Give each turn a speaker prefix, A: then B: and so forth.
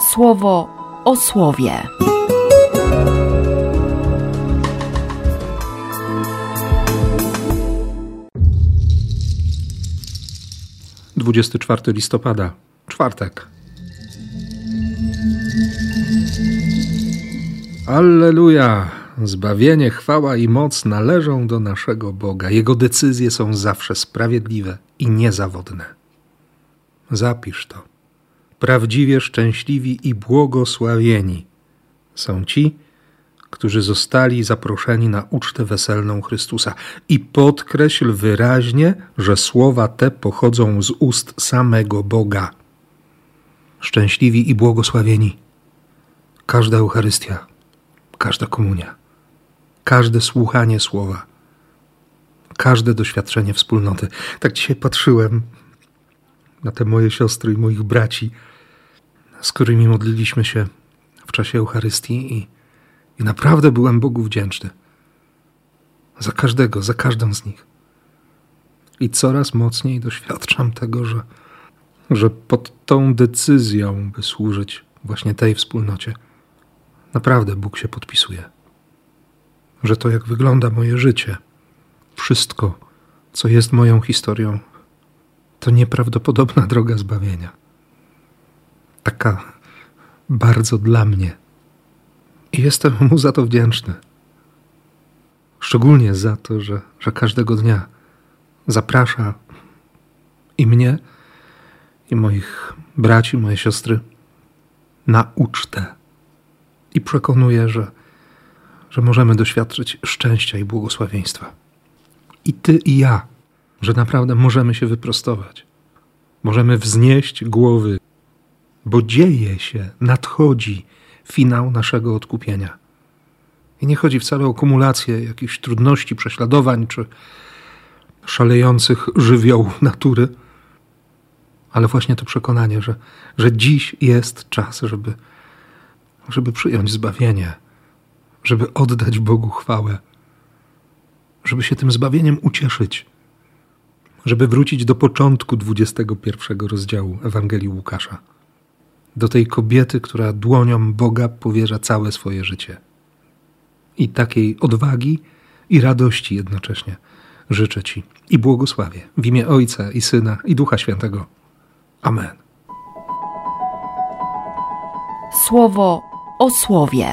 A: słowo o słowie.
B: Dwudziesty czwarty listopada, czwartek. Alleluja! Zbawienie, chwała i moc należą do naszego Boga. Jego decyzje są zawsze sprawiedliwe i niezawodne. Zapisz to. Prawdziwie szczęśliwi i błogosławieni są ci, którzy zostali zaproszeni na ucztę weselną Chrystusa. I podkreśl wyraźnie, że słowa te pochodzą z ust samego Boga. Szczęśliwi i błogosławieni. Każda Eucharystia, każda komunia, każde słuchanie słowa, każde doświadczenie wspólnoty. Tak dzisiaj patrzyłem na te moje siostry i moich braci, z którymi modliliśmy się w czasie Eucharystii i, i naprawdę byłem Bogu wdzięczny. Za każdego, za każdą z nich. I coraz mocniej doświadczam tego, że, że pod tą decyzją, by służyć właśnie tej wspólnocie, naprawdę Bóg się podpisuje. Że to, jak wygląda moje życie, wszystko, co jest moją historią, to nieprawdopodobna droga zbawienia. Taka bardzo dla mnie. I jestem mu za to wdzięczny. Szczególnie za to, że, że każdego dnia zaprasza i mnie, i moich braci, moje siostry na ucztę. I przekonuje, że, że możemy doświadczyć szczęścia i błogosławieństwa. I ty, i ja że naprawdę możemy się wyprostować. Możemy wznieść głowy, bo dzieje się, nadchodzi finał naszego odkupienia. I nie chodzi wcale o kumulację jakichś trudności, prześladowań czy szalejących żywiołów natury, ale właśnie to przekonanie, że, że dziś jest czas, żeby, żeby przyjąć zbawienie, żeby oddać Bogu chwałę, żeby się tym zbawieniem ucieszyć żeby wrócić do początku 21 rozdziału Ewangelii Łukasza. Do tej kobiety, która dłonią Boga powierza całe swoje życie. I takiej odwagi i radości jednocześnie życzę Ci i błogosławię w imię Ojca i Syna i Ducha Świętego. Amen.
A: Słowo o słowie.